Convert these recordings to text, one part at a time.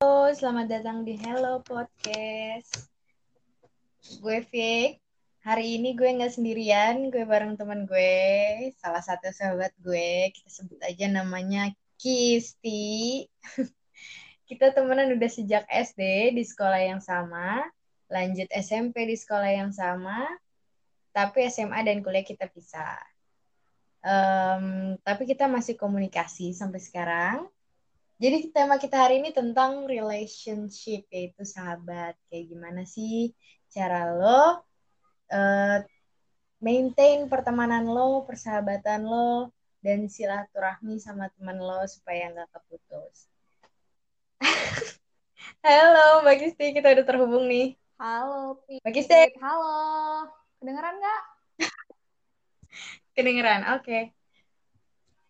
Halo, selamat datang di Hello Podcast. Gue Vic. Hari ini gue nggak sendirian, gue bareng teman gue, salah satu sahabat gue. Kita sebut aja namanya Kisti. Kita temenan udah sejak SD di sekolah yang sama, lanjut SMP di sekolah yang sama, tapi SMA dan kuliah kita pisah. Um, tapi kita masih komunikasi sampai sekarang jadi tema kita hari ini tentang relationship, yaitu sahabat. Kayak gimana sih cara lo uh, maintain pertemanan lo, persahabatan lo, dan silaturahmi sama teman lo supaya nggak keputus. Halo Mbak Kisti, kita udah terhubung nih. Halo. Mbak Kisti. Halo. Kedengeran nggak? Kedengeran, oke. Okay.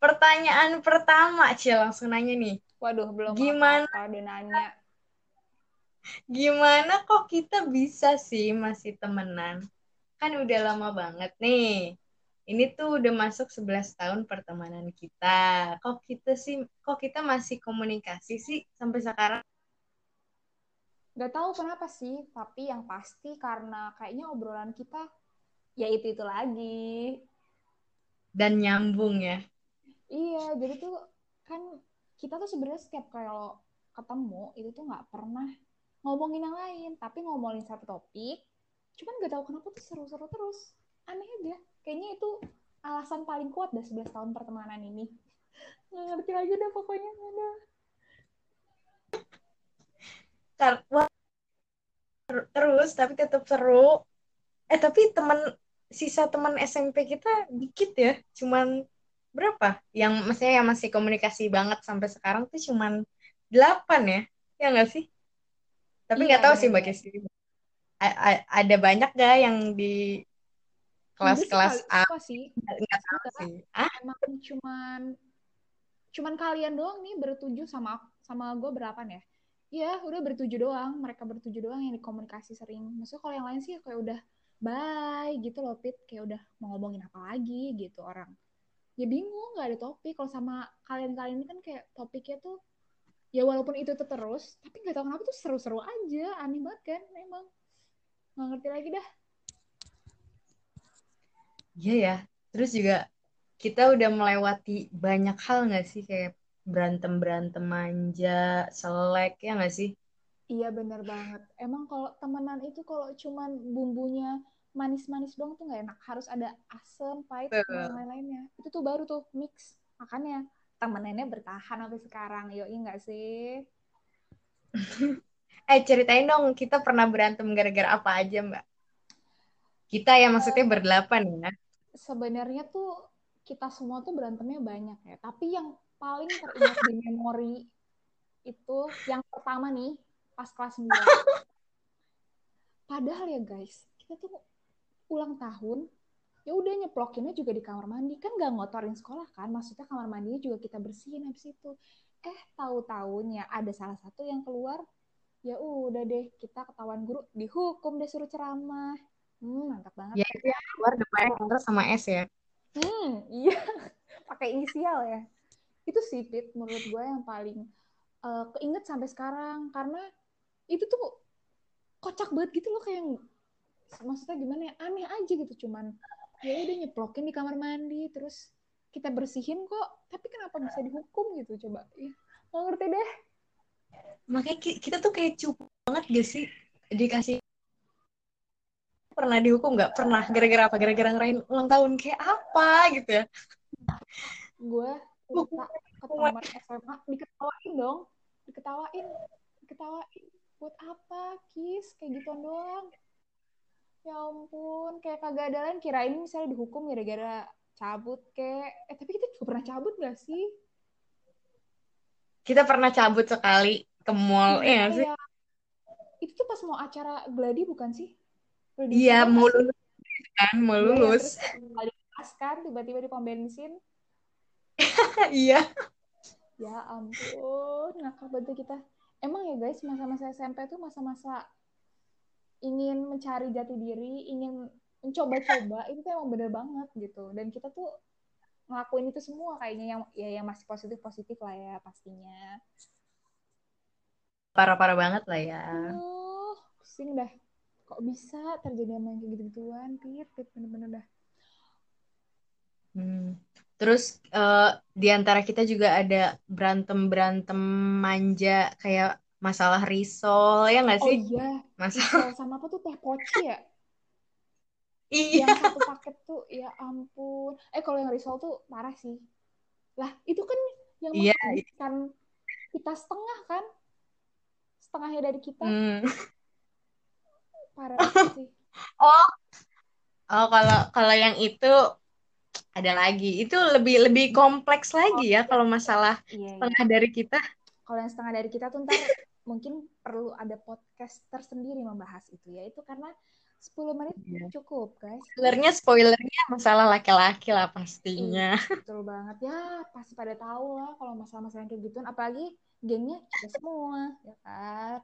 Pertanyaan pertama, Cil, langsung nanya nih Waduh, belum gimana apa udah nanya. Gimana kok kita bisa sih masih temenan? Kan udah lama banget nih. Ini tuh udah masuk 11 tahun pertemanan kita. Kok kita sih kok kita masih komunikasi sih sampai sekarang? Gak tahu kenapa sih, tapi yang pasti karena kayaknya obrolan kita ya itu-itu lagi. Dan nyambung ya. Iya, jadi tuh kan kita tuh sebenarnya setiap kalau ketemu itu tuh nggak pernah ngomongin yang lain tapi ngomongin satu topik cuman nggak tahu kenapa tuh seru-seru terus. Aneh aja. Kayaknya itu alasan paling kuat dah 11 tahun pertemanan ini. Nggak ngerti lagi deh pokoknya. Ada terus tapi tetap seru. Eh tapi teman sisa teman SMP kita dikit ya. Cuman berapa? Yang maksudnya yang masih komunikasi banget sampai sekarang tuh cuman delapan ya? Ya nggak sih? Tapi nggak iya, tahu sih mbak Kesi. Ada banyak gak yang di kelas-kelas A? sih. Nggak tahu sih. Ah emang cuman cuman kalian doang nih bertujuh sama sama gue berapa ya? Iya, udah bertujuh doang. Mereka bertujuh doang yang dikomunikasi sering. Maksudnya kalau yang lain sih kayak udah bye gitu loh, Pit. Kayak udah mau ngomongin apa lagi gitu orang ya bingung nggak ada topik. Kalau sama kalian-kalian ini kan kayak topiknya tuh ya walaupun itu tuh terus tapi nggak tahu kenapa tuh seru-seru aja. Aneh banget kan emang nggak ngerti lagi dah. Iya ya. Terus juga kita udah melewati banyak hal nggak sih? Kayak berantem berantem manja selek ya nggak sih? Iya bener banget. Emang kalau temenan itu kalau cuman bumbunya manis-manis doang tuh nggak enak. Harus ada asam pahit dan lain-lainnya. Itu tuh baru tuh mix. Makanya temennya bertahan sampai sekarang. Yuk nggak sih? Eh ceritain dong kita pernah berantem gara-gara apa aja mbak? Kita ya maksudnya uh, berdelapan ya? sebenarnya tuh kita semua tuh berantemnya banyak ya. Tapi yang paling teringat di memori itu yang pertama nih pas kelas 9 padahal ya guys kita tuh ulang tahun ya udah nyeplokinnya juga di kamar mandi. Kan gak ngotorin sekolah kan maksudnya kamar mandinya juga kita bersihin habis itu. Eh tahu tahunya ada salah satu yang keluar ya udah deh kita ketahuan guru dihukum deh suruh ceramah. Hmm mantap banget. Ya itu yang keluar depannya terus sama S ya? Hmm iya pakai inisial ya. Itu sih Pit menurut gue yang paling uh, keinget sampai sekarang. Karena itu tuh kocak banget gitu loh kayak maksudnya gimana ya? Aneh aja gitu cuman ya udah nyeplokin di kamar mandi terus kita bersihin kok. Tapi kenapa bisa dihukum gitu coba? Ya nggak ngerti deh. Makanya kita tuh kayak cukup banget gak sih? Dikasih pernah dihukum nggak? Pernah gara-gara apa? Gara-gara ngerain ulang tahun kayak apa gitu ya? Gue ke tamat SMA diketawain dong. Diketawain. Diketawain. Buat apa? Kis kayak gituan doang Ya ampun, kayak kagak ada lain kirain misalnya dihukum gara-gara cabut kayak eh tapi kita juga pernah cabut gak sih? Kita pernah cabut sekali ke mall ya, ya sih? Itu tuh pas mau acara gladi bukan sih? iya, mau lulus kan, mau iya, lulus. Ya, pas kan tiba-tiba di pom bensin. iya. ya ampun, ngakak banget kita. Emang ya guys, masa-masa SMP tuh masa-masa ingin mencari jati diri, ingin mencoba-coba, itu tuh emang bener banget gitu. Dan kita tuh ngelakuin itu semua kayaknya yang ya yang masih positif positif lah ya pastinya. parah-parah banget lah ya. Oh, pusing dah. Kok bisa terjadi sama yang kayak gitu-gituan, Pit, Pit, bener-bener dah. Hmm. Terus uh, di antara kita juga ada berantem-berantem manja kayak masalah risol ya nggak Oh sih? iya, Masalah risol sama apa tuh teh poci ya? iya. Yang satu paket tuh, ya ampun. Eh kalau yang risol tuh parah sih. Lah itu kan yang Iya. menghabiskan kita setengah kan? Setengahnya dari kita. Hmm. Parah sih. Oh, oh kalau kalau yang itu ada lagi. Itu lebih lebih kompleks lagi ya kalau masalah Iya, iya. setengah dari kita. Kalau yang setengah dari kita tuh ntar mungkin perlu ada podcast tersendiri membahas itu ya. Itu karena 10 menit Iya. cukup, guys. Spoilernya spoilernya masalah laki-laki lah pastinya. Betul banget. Ya, pasti pada tahu lah kalau masalah-masalah yang kayak gituan. Apalagi gengnya kita semua, ya kan?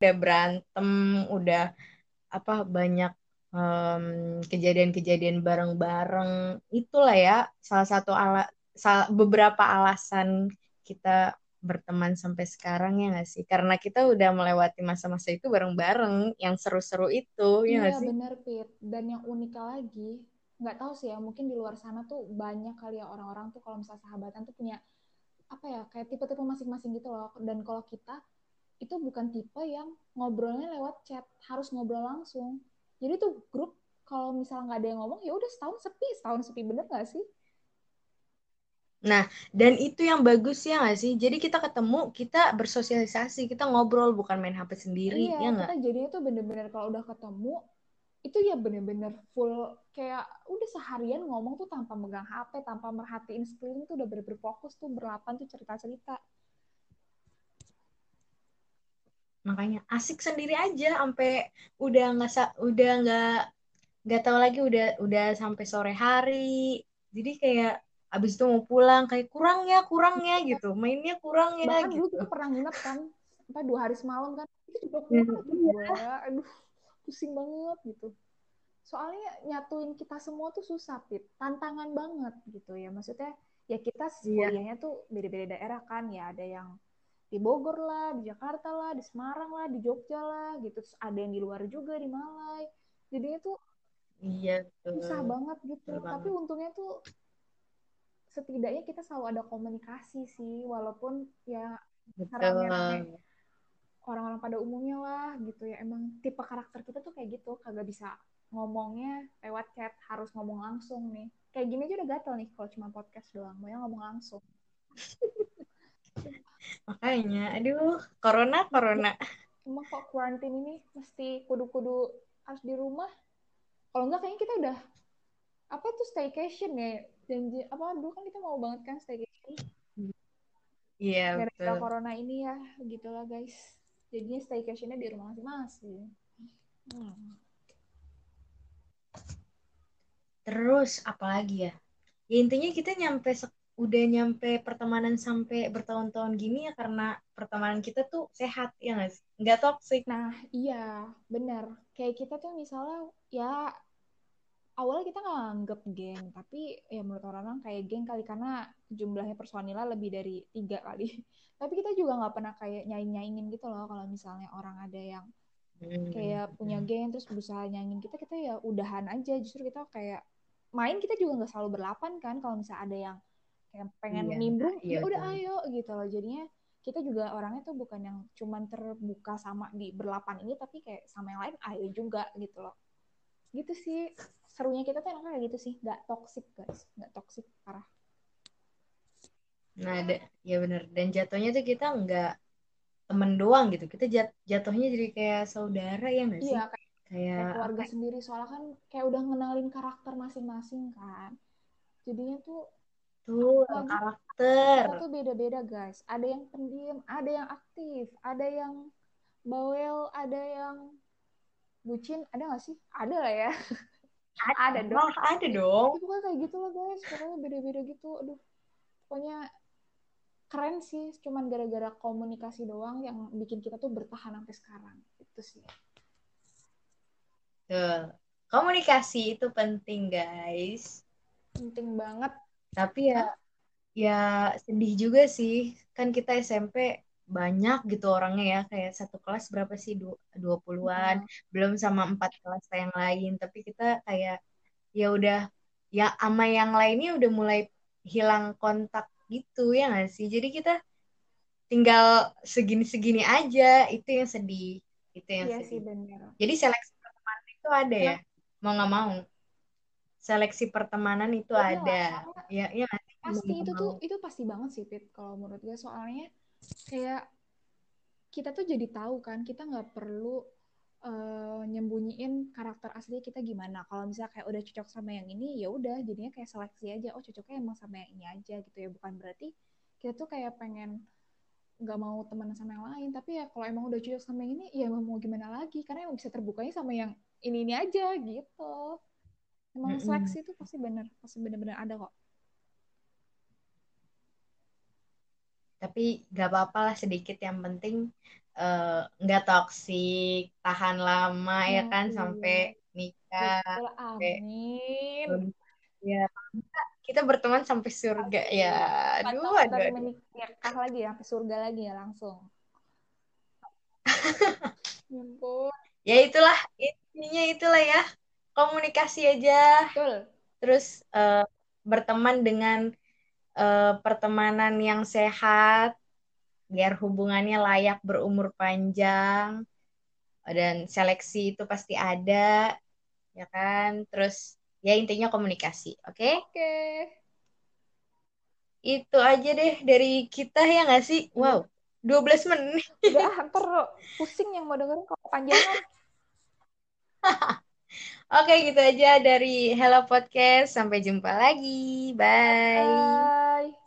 Udah berantem, udah apa banyak em, kejadian-kejadian bareng-bareng. Itulah ya salah satu ala sal- beberapa alasan kita berteman sampai sekarang ya nggak sih? Karena kita udah melewati masa-masa itu bareng-bareng, yang seru-seru itu ya Iya, sih? bener, Pit. Dan yang unik lagi, nggak tahu sih ya, mungkin di luar sana tuh banyak kali ya orang-orang tuh kalau misalnya sahabatan tuh punya apa ya, kayak tipe-tipe masing-masing gitu loh. Dan kalau kita itu bukan tipe yang ngobrolnya lewat chat, harus ngobrol langsung. Jadi tuh grup kalau misalnya nggak ada yang ngomong, ya udah setahun sepi, setahun sepi bener nggak sih? Nah, dan itu yang bagus ya nggak sih? Jadi kita ketemu, kita bersosialisasi, kita ngobrol, bukan main HP sendiri, Iya, ya nggak? kita jadinya tuh bener-bener kalau udah ketemu, itu ya bener-bener full kayak udah seharian ngomong tuh tanpa megang HP, tanpa merhatiin sekeliling tuh udah bener-bener fokus tuh berlapan tuh cerita-cerita. Makanya asik sendiri aja, sampai udah nggak udah nggak nggak tahu lagi udah udah sampai sore hari. Jadi kayak abis itu mau pulang kayak kurang ya, kurang ya gitu, mainnya kurang ya Bahkan dulu gitu. kita pernah nginep kan, apa dua hari semalam kan, itu juga Iya. kurang gua, aduh pusing banget gitu. Soalnya nyatuin kita semua tuh susah, Pit. Tantangan banget gitu ya. Maksudnya ya kita Iya. kuliahnya tuh beda-beda daerah kan. Ya ada yang di Bogor lah, di Jakarta lah, di Semarang lah, di Jogja lah gitu. Terus ada yang di luar juga di Malai. Jadinya tuh Iya susah banget gitu. Betul Tapi banget. untungnya tuh setidaknya kita selalu ada komunikasi sih. Walaupun ya rame-rame orang-orang pada umumnya lah gitu ya emang tipe karakter kita tuh kayak gitu kagak bisa ngomongnya lewat chat harus ngomong langsung nih kayak gini aja udah gatel nih kalau cuma podcast doang mau yang ngomong langsung Makanya, aduh, corona, corona. emang kok quarantine ini mesti kudu-kudu harus di rumah kalau enggak kayaknya kita udah apa tuh staycation ya janji apa dulu kan kita mau banget kan staycation Iya gara-gara betul. corona ini ya gitulah guys jadinya staycationnya di rumah masing-masing hmm. Terus apalagi ya? Ya intinya kita nyampe sek- udah nyampe pertemanan sampai bertahun-tahun gini ya karena pertemanan kita tuh sehat ya nggak? Nggak toksik. Nah, iya, benar. Kayak kita tuh misalnya, ya awalnya kita nggak anggap geng, tapi ya menurut orang-orang kayak geng kali karena jumlahnya personilnya lebih dari tiga kali. Tapi kita juga nggak pernah kayak nyaing-nyaingin gitu loh kalau misalnya orang ada yang Hmm. kayak punya geng terus berusaha nyaingin kita, kita ya udahan aja. Justru kita kayak main kita juga nggak selalu berlapan kan kalau misalnya ada yang kayak pengen Iya, nimbrung, iya ya udah ayo gitu loh. Jadinya kita juga orangnya tuh bukan yang cuman terbuka sama di berlapan ini tapi kayak sama yang lain ayo juga gitu loh gitu sih serunya kita tuh enaknya kayak gitu sih nggak toxic guys nggak toxic parah Nah, ada, ya bener. Dan jatuhnya tuh kita nggak temen doang gitu. Kita jat- jatuhnya jadi kayak saudara ya nggak sih? iya kayak, kayak Kayak keluarga apa? sendiri soalnya kan kayak udah ngenalin karakter masing-masing kan jadinya tuh Lagi karakter. tuh beda-beda guys. Ada yang pendiam ada yang aktif ada yang bawel ada yang bucin ada nggak sih? Ada lah ya. Ada dong Wah, ada dong. Pokoknya kayak gitu lah guys. Pokoknya beda-beda gitu. Aduh. Pokoknya keren sih cuman gara-gara komunikasi doang yang bikin kita tuh bertahan sampai sekarang. Itu sih. Tuh. Komunikasi itu penting, guys. penting banget Tapi ya, ya sedih juga sih. Kan kita SMP banyak gitu orangnya ya. Kayak satu kelas berapa sih? Dua puluhan. Nah, belum sama empat kelas yang lain. Tapi kita kayak ya udah ya ama yang lainnya udah mulai hilang kontak gitu ya nggak sih? Jadi kita tinggal segini-segini aja. Itu yang sedih. Itu yang iya sedih. sih bener. jadi seleksi pertemanan itu ada ya? Kenapa? mau nggak mau seleksi pertemanan itu Ya ada. ya ya pasti itu tuh itu pasti banget sih Pit kalau menurut gue. Soalnya kayak kita tuh jadi tahu kan kita nggak perlu uh, nyembunyiin karakter asli kita gimana. Kalau misalnya kayak udah cocok sama yang ini ya udah jadinya kayak seleksi aja. Oh cocoknya emang sama yang ini aja gitu ya. Bukan berarti kita tuh kayak pengen nggak mau teman sama yang lain. Tapi ya kalau emang udah cocok sama yang ini ya emang mau gimana lagi? Karena emang bisa terbukanya sama yang ini ini aja gitu emang Mm-mm. seleksi itu pasti bener pasti bener-bener ada kok. Tapi gak apa-apa lah sedikit yang penting eh, nggak toksik tahan lama ya nah kan iya sampai nikah betul sampai amin. ya kita berteman sampai surga ya. Asik. aduh menikah lagi ya sampai surga lagi ya langsung. Ya ya itulah intinya itulah ya komunikasi aja. Betul. Terus eh, berteman dengan eh, pertemanan yang sehat biar hubungannya layak berumur panjang dan seleksi itu pasti ada ya kan? Terus ya intinya komunikasi oke? Oke. Itu aja deh dari kita ya nggak sih? Iya. wow 12 menit. Udah ntar pusing yang mau dengerin kalau kepanjangan Oke, gitu aja dari Hello Podcast. Sampai jumpa lagi. Bye. Bye.